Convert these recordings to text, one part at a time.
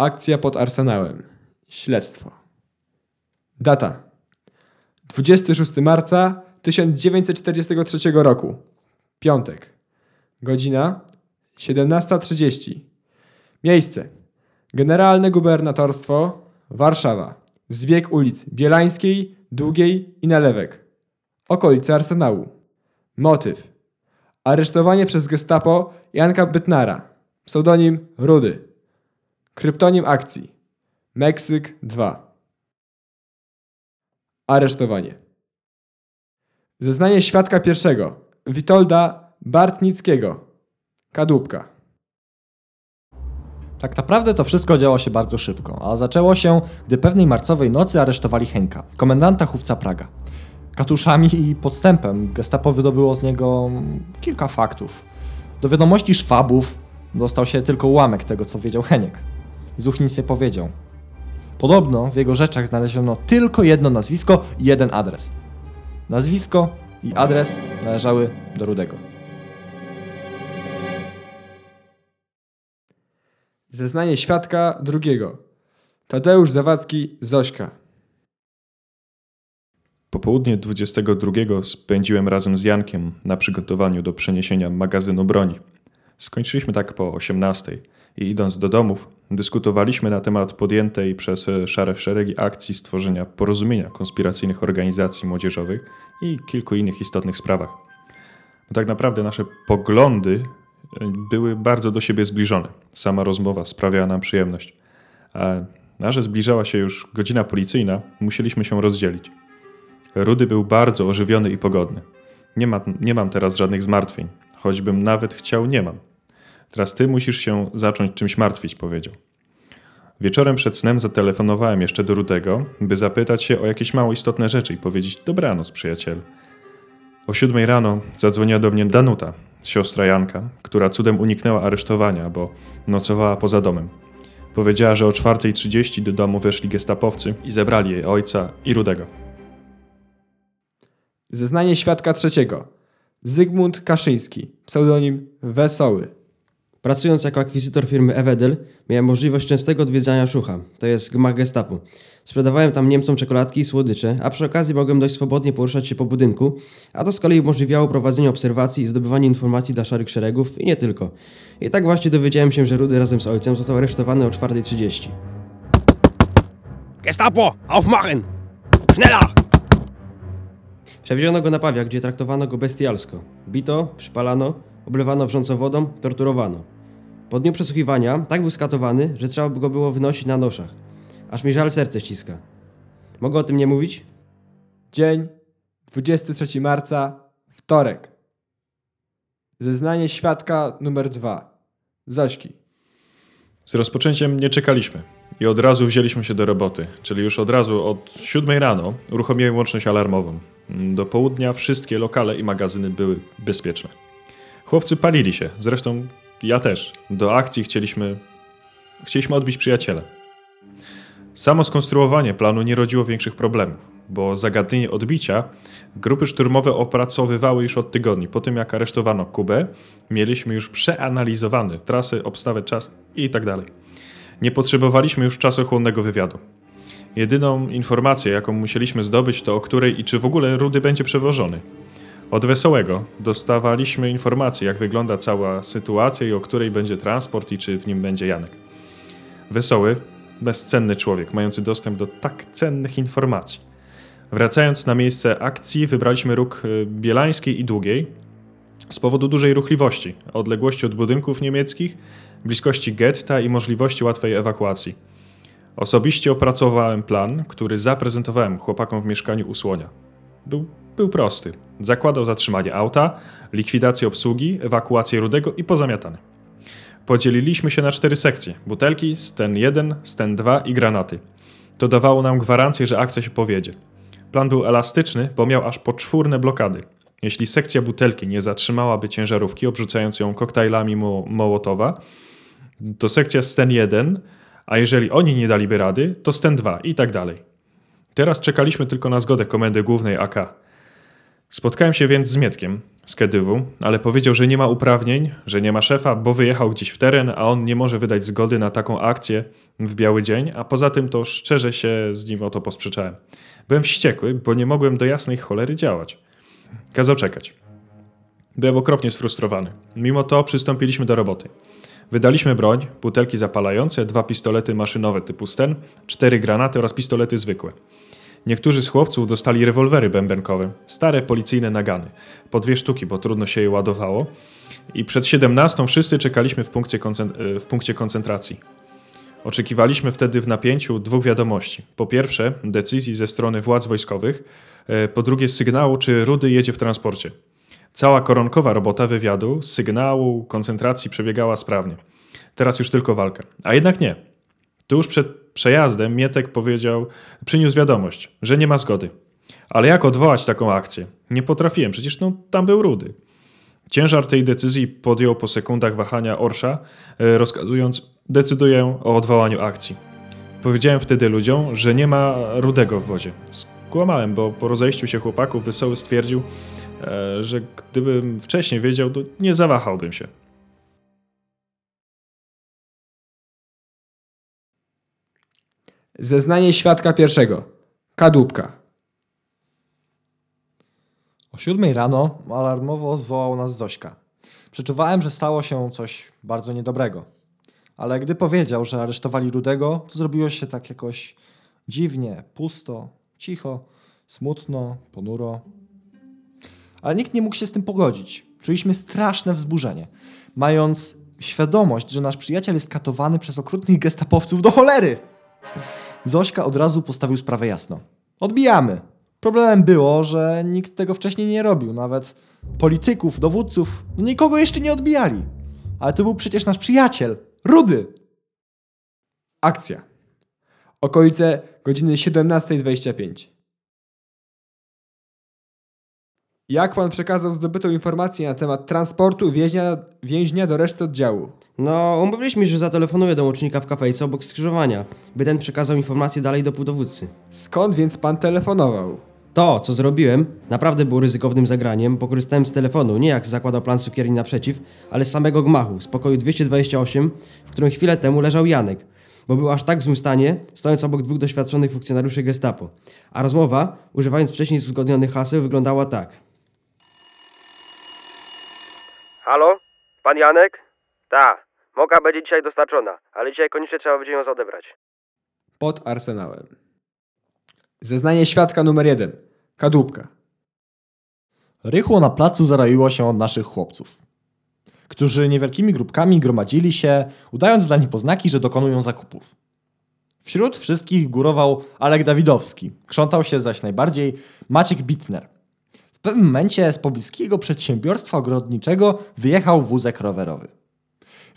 Akcja pod Arsenałem. Śledztwo. Data. 26 marca 1943 roku. Piątek. Godzina 17.30. Miejsce. Generalne Gubernatorstwo Warszawa. Zbieg ulic Bielańskiej, Długiej i Nalewek. Okolice Arsenału. Motyw. Aresztowanie przez gestapo Janka Bytnara. Pseudonim Rudy. Kryptonim akcji. Meksyk 2. Aresztowanie. Zeznanie świadka pierwszego. Witolda Bartnickiego. Kadłubka. Tak naprawdę to wszystko działo się bardzo szybko, a zaczęło się, gdy pewnej marcowej nocy aresztowali Henka, komendanta chówca Praga. Katuszami i podstępem gestapo wydobyło z niego kilka faktów. Do wiadomości szwabów dostał się tylko ułamek tego, co wiedział Heniek. Zuch nic nie powiedział. Podobno w jego rzeczach znaleziono tylko jedno nazwisko i jeden adres. Nazwisko i adres należały do Rudego. Zeznanie świadka drugiego. Tadeusz Zawadzki, Zośka. Popołudnie 22 spędziłem razem z Jankiem na przygotowaniu do przeniesienia magazynu broni. Skończyliśmy tak po 18 i idąc do domów, dyskutowaliśmy na temat podjętej przez szare szeregi akcji stworzenia porozumienia konspiracyjnych organizacji młodzieżowych i kilku innych istotnych sprawach. Bo tak naprawdę nasze poglądy były bardzo do siebie zbliżone. Sama rozmowa sprawiała nam przyjemność. A, a że zbliżała się już godzina policyjna, musieliśmy się rozdzielić. Rudy był bardzo ożywiony i pogodny. Nie, ma, nie mam teraz żadnych zmartwień. Choćbym nawet chciał, nie mam. Teraz ty musisz się zacząć czymś martwić, powiedział. Wieczorem przed snem zatelefonowałem jeszcze do Rudego, by zapytać się o jakieś mało istotne rzeczy i powiedzieć dobranoc, przyjacielu. O siódmej rano zadzwoniła do mnie Danuta, siostra Janka, która cudem uniknęła aresztowania, bo nocowała poza domem. Powiedziała, że o 4.30 do domu weszli gestapowcy i zebrali jej ojca i Rudego. Zeznanie świadka trzeciego. Zygmunt Kaszyński, pseudonim Wesoły. Pracując jako akwizytor firmy Evedel, miałem możliwość częstego odwiedzania Szucha, to jest gmach gestapu. Sprzedawałem tam Niemcom czekoladki i słodycze, a przy okazji mogłem dość swobodnie poruszać się po budynku, a to z kolei umożliwiało prowadzenie obserwacji i zdobywanie informacji dla szarych szeregów i nie tylko. I tak właśnie dowiedziałem się, że Rudy razem z ojcem został aresztowany o 4.30. Gestapo, aufmachen! Schneller! Przewieziono go na pawiak, gdzie traktowano go bestialsko. Bito, przypalano, oblewano wrzącą wodą, torturowano. Po dniu przesłuchiwania tak był skatowany, że trzeba by go było wynosić na noszach. Aż mi żal serce ściska. Mogę o tym nie mówić? Dzień 23 marca, wtorek. Zeznanie świadka numer 2. Zośki. Z rozpoczęciem nie czekaliśmy i od razu wzięliśmy się do roboty, czyli już od razu od 7 rano uruchomiłem łączność alarmową. Do południa wszystkie lokale i magazyny były bezpieczne. Chłopcy palili się, zresztą ja też. Do akcji chcieliśmy, chcieliśmy odbić przyjaciela. Samo skonstruowanie planu nie rodziło większych problemów, bo zagadnienie odbicia grupy szturmowe opracowywały już od tygodni. Po tym jak aresztowano Kubę, mieliśmy już przeanalizowane trasy, obstawę, czas i tak dalej. Nie potrzebowaliśmy już czasochłonnego wywiadu. Jedyną informację, jaką musieliśmy zdobyć, to o której i czy w ogóle Rudy będzie przewożony. Od Wesołego dostawaliśmy informacje, jak wygląda cała sytuacja i o której będzie transport i czy w nim będzie Janek. Wesoły, bezcenny człowiek, mający dostęp do tak cennych informacji. Wracając na miejsce akcji, wybraliśmy róg y, Bielańskiej i Długiej z powodu dużej ruchliwości, odległości od budynków niemieckich, bliskości getta i możliwości łatwej ewakuacji. Osobiście opracowałem plan, który zaprezentowałem chłopakom w mieszkaniu u Słonia. Był, był prosty. Zakładał zatrzymanie auta, likwidację obsługi, ewakuację Rudego i pozamiatane. Podzieliliśmy się na cztery sekcje: butelki, sten 1, sten 2 i granaty. To dawało nam gwarancję, że akcja się powiedzie. Plan był elastyczny, bo miał aż poczwórne blokady. Jeśli sekcja butelki nie zatrzymałaby ciężarówki, obrzucając ją koktajlami Mo Mołotowa, to sekcja sten 1, a jeżeli oni nie daliby rady, to sten 2 i tak dalej. Teraz czekaliśmy tylko na zgodę komendy głównej AK. Spotkałem się więc z Mietkiem z Kedywu, ale powiedział, że nie ma uprawnień, że nie ma szefa, bo wyjechał gdzieś w teren, a on nie może wydać zgody na taką akcję w biały dzień, a poza tym to szczerze się z nim o to posprzeczałem. Byłem wściekły, bo nie mogłem do jasnej cholery działać. Kazał czekać. Byłem okropnie sfrustrowany. Mimo to przystąpiliśmy do roboty. Wydaliśmy broń, butelki zapalające, dwa pistolety maszynowe typu Sten, cztery granaty oraz pistolety zwykłe. Niektórzy z chłopców dostali rewolwery bębenkowe, stare policyjne nagany, po dwie sztuki, bo trudno się je ładowało. I przed 17 wszyscy czekaliśmy w punkcie, koncent- w punkcie koncentracji. Oczekiwaliśmy wtedy w napięciu dwóch wiadomości. Po pierwsze, decyzji ze strony władz wojskowych, e, po drugie, sygnału, czy Rudy jedzie w transporcie. Cała koronkowa robota wywiadu, sygnału, koncentracji przebiegała sprawnie. Teraz już tylko walka. A jednak nie. Tuż przed przejazdem Mietek powiedział, przyniósł wiadomość, że nie ma zgody. Ale jak odwołać taką akcję? Nie potrafiłem, przecież no, tam był Rudy. Ciężar tej decyzji podjął po sekundach wahania Orsza, e, rozkazując, decyduję o odwołaniu akcji. Powiedziałem wtedy ludziom, że nie ma Rudego w wozie. Skłamałem, bo po rozejściu się chłopaków Wesoły stwierdził, e, że gdybym wcześniej wiedział, to nie zawahałbym się. Zeznanie świadka pierwszego. Kadłubka. O siódmej rano alarmowo zwołał nas Zośka. Przeczuwałem, że stało się coś bardzo niedobrego. Ale gdy powiedział, że aresztowali Rudego, to zrobiło się tak jakoś dziwnie, pusto, cicho, smutno, ponuro. Ale nikt nie mógł się z tym pogodzić. Czuliśmy straszne wzburzenie, mając świadomość, że nasz przyjaciel jest katowany przez okrutnych gestapowców do cholery. Zośka od razu postawił sprawę jasno. Odbijamy. Problemem było, że nikt tego wcześniej nie robił. Nawet polityków, dowódców, no nikogo jeszcze nie odbijali. Ale to był przecież nasz przyjaciel, Rudy. Akcja. Okolice godziny 17.25. Jak pan przekazał zdobytą informację na temat transportu więźnia, więźnia do reszty oddziału? No, umówiliśmy że zatelefonuję do łącznika w kafejce obok skrzyżowania, by ten przekazał informację dalej do półdowódcy. Skąd więc pan telefonował? To, co zrobiłem, naprawdę było ryzykownym zagraniem, bo korzystałem z telefonu, nie jak zakładał plan cukierni naprzeciw, ale z samego gmachu, z pokoju 228, w którym chwilę temu leżał Janek, bo był aż tak w złym stanie, stojąc obok dwóch doświadczonych funkcjonariuszy gestapo. A rozmowa, używając wcześniej uzgodnionych haseł, wyglądała tak. Halo? Pan Janek? Ta. Moka będzie dzisiaj dostarczona, ale dzisiaj koniecznie trzeba będzie ją odebrać. Pod arsenałem. Zeznanie świadka numer jeden. Kadłubka. Rychło na placu zaroiło się od naszych chłopców, którzy niewielkimi grupkami gromadzili się, udając dla niepoznaki, że dokonują zakupów. Wśród wszystkich górował Alek Dawidowski, krzątał się zaś najbardziej Maciek Bitner. W pewnym momencie z pobliskiego przedsiębiorstwa ogrodniczego wyjechał wózek rowerowy,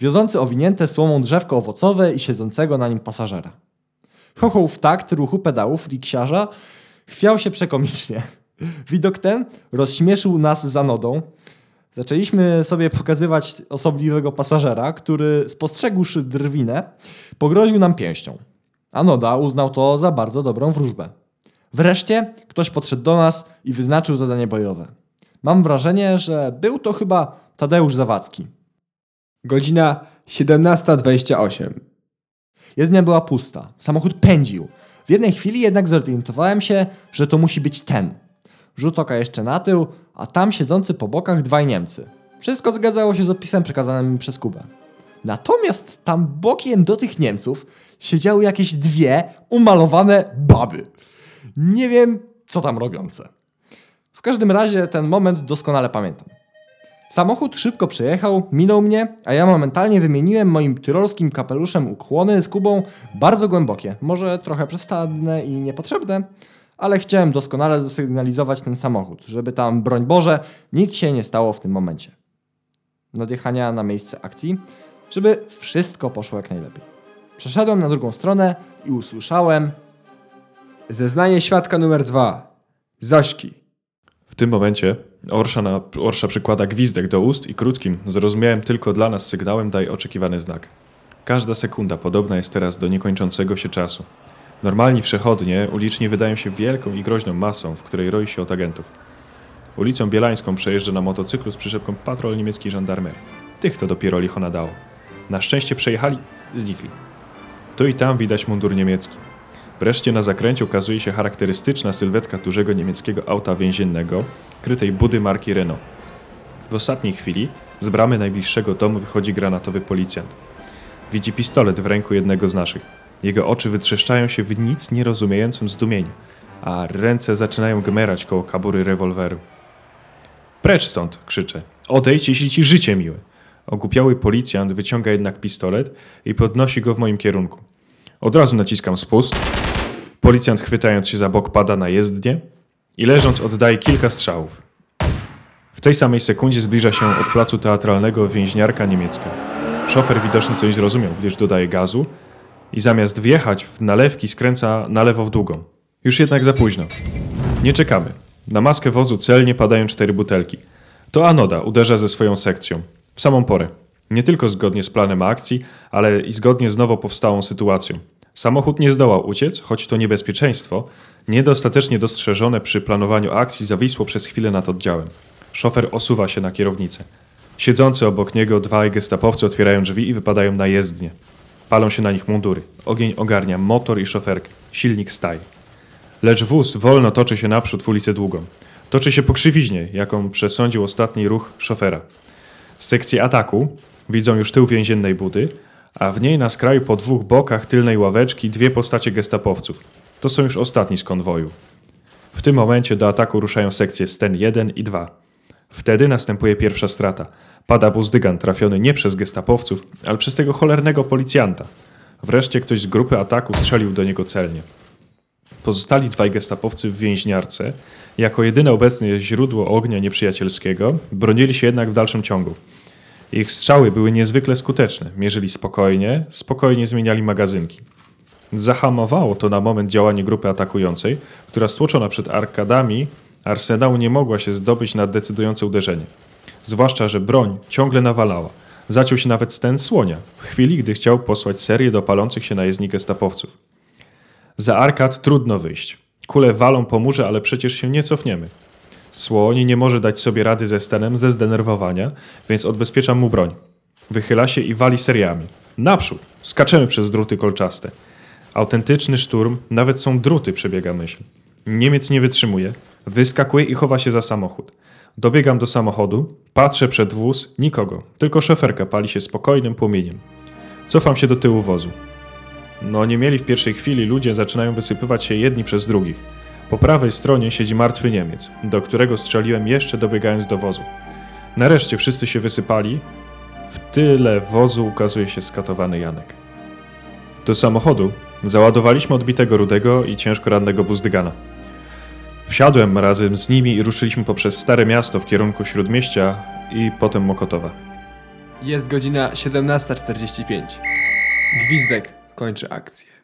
wiozący owinięte słomą drzewko owocowe i siedzącego na nim pasażera. Chochoł w takt ruchu pedałów riksiarza chwiał się przekomicznie. Widok ten rozśmieszył nas za nodą. Zaczęliśmy sobie pokazywać osobliwego pasażera, który spostrzegłszy drwinę, pogroził nam pięścią. A Noda uznał to za bardzo dobrą wróżbę. Wreszcie ktoś podszedł do nas i wyznaczył zadanie bojowe. Mam wrażenie, że był to chyba Tadeusz Zawadzki. Godzina 17.28. Jezdnia była pusta. Samochód pędził. W jednej chwili jednak zorientowałem się, że to musi być ten. Rzut oka jeszcze na tył, a tam siedzący po bokach dwaj Niemcy. Wszystko zgadzało się z opisem przekazanym mi przez Kubę. Natomiast tam bokiem do tych Niemców siedziały jakieś dwie umalowane baby. Nie wiem, co tam robiące. W każdym razie ten moment doskonale pamiętam. Samochód szybko przejechał, minął mnie, a ja momentalnie wymieniłem moim tyrolskim kapeluszem ukłony z Kubą bardzo głębokie, może trochę przesadne i niepotrzebne, ale chciałem doskonale zasygnalizować ten samochód, żeby tam, broń Boże, nic się nie stało w tym momencie. Nadjechania na miejsce akcji, żeby wszystko poszło jak najlepiej. Przeszedłem na drugą stronę i usłyszałem Zeznanie świadka numer dwa. Zośki. W tym momencie Orsza, na, Orsza przykłada gwizdek do ust i krótkim, zrozumiałym tylko dla nas sygnałem daje oczekiwany znak. Każda sekunda podobna jest teraz do niekończącego się czasu. Normalni przechodnie uliczni wydają się wielką i groźną masą, w której roi się od agentów. Ulicą Bielańską przejeżdża na motocyklu z przyczepką patrol niemieckiej żandarmerii. Tych to dopiero licho nadało. Na szczęście przejechali, znikli. Tu i tam widać mundur niemiecki. Wreszcie na zakręcie ukazuje się charakterystyczna sylwetka dużego niemieckiego auta więziennego, krytej budy marki Renault. W ostatniej chwili z bramy najbliższego domu wychodzi granatowy policjant. Widzi pistolet w ręku jednego z naszych. Jego oczy wytrzeszczają się w nic nierozumiejącym zdumieniu, a ręce zaczynają gmerać koło kabury rewolweru. Precz stąd, krzyczę. Odejdź, jeśli ci życie miłe. Ogłupiały policjant wyciąga jednak pistolet i podnosi go w moim kierunku. Od razu naciskam spust. Policjant chwytając się za bok pada na jezdnię i leżąc oddaje kilka strzałów. W tej samej sekundzie zbliża się od placu teatralnego więźniarka niemiecka. Szofer widocznie coś zrozumiał, gdyż dodaje gazu i zamiast wjechać w nalewki skręca na lewo w długą. Już jednak za późno. Nie czekamy. Na maskę wozu celnie padają cztery butelki. To Anoda uderza ze swoją sekcją. W samą porę. Nie tylko zgodnie z planem akcji, ale i zgodnie z nowo powstałą sytuacją. Samochód nie zdołał uciec, choć to niebezpieczeństwo, niedostatecznie dostrzeżone przy planowaniu akcji, zawisło przez chwilę nad oddziałem. Szofer osuwa się na kierownicę. Siedzący obok niego dwaj gestapowcy otwierają drzwi i wypadają na jezdnię. Palą się na nich mundury. Ogień ogarnia motor i szoferkę. Silnik staje. Lecz wóz wolno toczy się naprzód w ulicę Długą. Toczy się po krzywiźnie, jaką przesądził ostatni ruch szofera. Z sekcji ataku widzą już tył więziennej budy, a w niej na skraju po dwóch bokach tylnej ławeczki dwie postacie gestapowców. To są już ostatni z konwoju. W tym momencie do ataku ruszają sekcje Sten 1 i 2. Wtedy następuje pierwsza strata. Pada buzdygan trafiony nie przez gestapowców, ale przez tego cholernego policjanta. Wreszcie ktoś z grupy ataku strzelił do niego celnie. Pozostali dwaj gestapowcy w więźniarce, jako jedyne obecne źródło ognia nieprzyjacielskiego, bronili się jednak w dalszym ciągu. Ich strzały były niezwykle skuteczne. Mierzyli spokojnie, spokojnie zmieniali magazynki. Zahamowało to na moment działanie grupy atakującej, która stłoczona przed arkadami arsenału nie mogła się zdobyć na decydujące uderzenie. Zwłaszcza, że broń ciągle nawalała. Zaciął się nawet sten słonia, w chwili gdy chciał posłać serię do palących się na jezdni gestapowców. Za arkad trudno wyjść. Kule walą po murze, ale przecież się nie cofniemy. Słoń nie może dać sobie rady ze stenem ze zdenerwowania, więc odbezpieczam mu broń. Wychyla się i wali seriami. Naprzód! Skaczemy przez druty kolczaste. Autentyczny szturm, nawet są druty, przebiega myśl. Niemiec nie wytrzymuje, wyskakuje i chowa się za samochód. Dobiegam do samochodu, patrzę przed wóz, nikogo, tylko szoferka pali się spokojnym płomieniem. Cofam się do tyłu wozu. No nie mieli w pierwszej chwili, ludzie zaczynają wysypywać się jedni przez drugich. Po prawej stronie siedzi martwy Niemiec, do którego strzeliłem jeszcze dobiegając do wozu. Nareszcie wszyscy się wysypali. W tyle wozu ukazuje się skatowany Janek. Do samochodu załadowaliśmy odbitego Rudego i ciężko rannego Buzdygana. Wsiadłem razem z nimi i ruszyliśmy poprzez Stare Miasto w kierunku Śródmieścia i potem Mokotowa. Jest godzina 17.45. Gwizdek kończy akcję.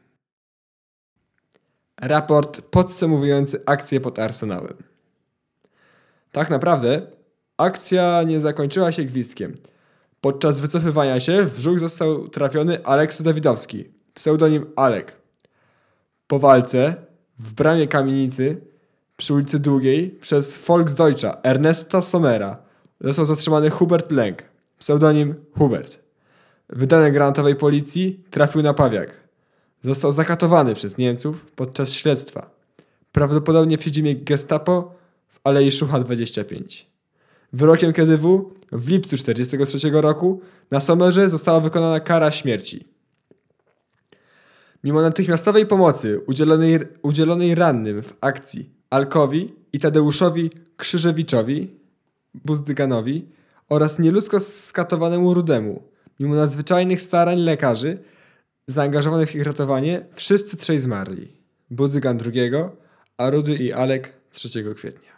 Raport podsumowujący akcję pod Arsenałem. Tak naprawdę akcja nie zakończyła się gwizdkiem. Podczas wycofywania się w brzuch został trafiony Aleks Dawidowski, pseudonim Alek. Po walce w bramie kamienicy przy ulicy Długiej przez Volksdeutscha Ernesta Sommera został zatrzymany Hubert Lęk, pseudonim Hubert. Wydany granatowej policji trafił na pawiak. Został zakatowany przez Niemców podczas śledztwa. Prawdopodobnie w siedzibie gestapo w Alei Szucha 25. Wyrokiem KDW w lipcu 1943 roku na Sommerze została wykonana kara śmierci. Mimo natychmiastowej pomocy udzielonej, udzielonej rannym w akcji Alkowi i Tadeuszowi Krzyżewiczowi, Buzdyganowi oraz nieludzko skatowanemu Rudemu, mimo nadzwyczajnych starań lekarzy zaangażowanych w ich ratowanie, wszyscy trzej zmarli. Budzygan drugiego, a Rudy i Alek 3 kwietnia.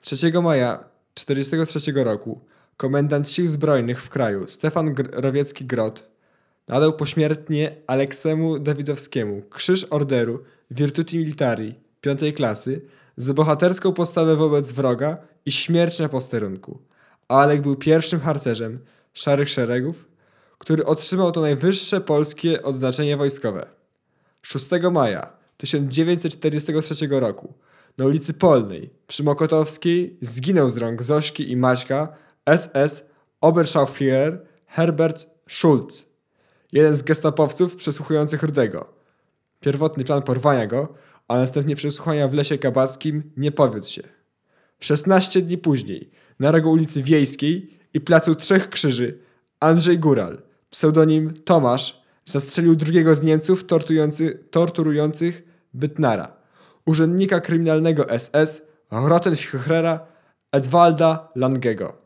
3 maja 1943 roku komendant sił zbrojnych w kraju Stefan Rowiecki-Grot nadał pośmiertnie Aleksemu Dawidowskiemu Krzyż Orderu Virtuti Militari piątej klasy za bohaterską postawę wobec wroga i śmierć na posterunku. Alek był pierwszym harcerzem Szarych Szeregów, który otrzymał to najwyższe polskie odznaczenie wojskowe. 6 maja 1943 roku Na ulicy Polnej przy Mokotowskiej zginął z rąk Zośki i Maćka SS Oberscharführer Herbert Schulz, jeden z gestapowców przesłuchujących Rudego. Pierwotny plan porwania go, a następnie przesłuchania w Lesie Kabackim nie powiódł się. 16 dni później, na rogu ulicy Wiejskiej i Placu Trzech Krzyży, Andrzej Góral, pseudonim Tomasz, zastrzelił drugiego z Niemców torturujący, torturujących Bytnara, urzędnika kryminalnego SS Rottenführera Edwalda Langego.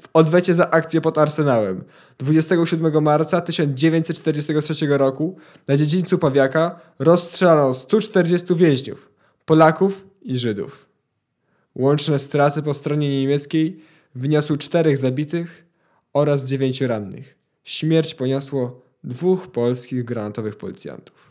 W odwecie za akcję pod Arsenałem 27 marca 1943 roku na dziedzińcu Pawiaka rozstrzelano 140 więźniów, Polaków i Żydów. Łączne straty po stronie niemieckiej wyniosły czterech zabitych oraz dziewięciu rannych. Śmierć poniosło dwóch polskich granatowych policjantów.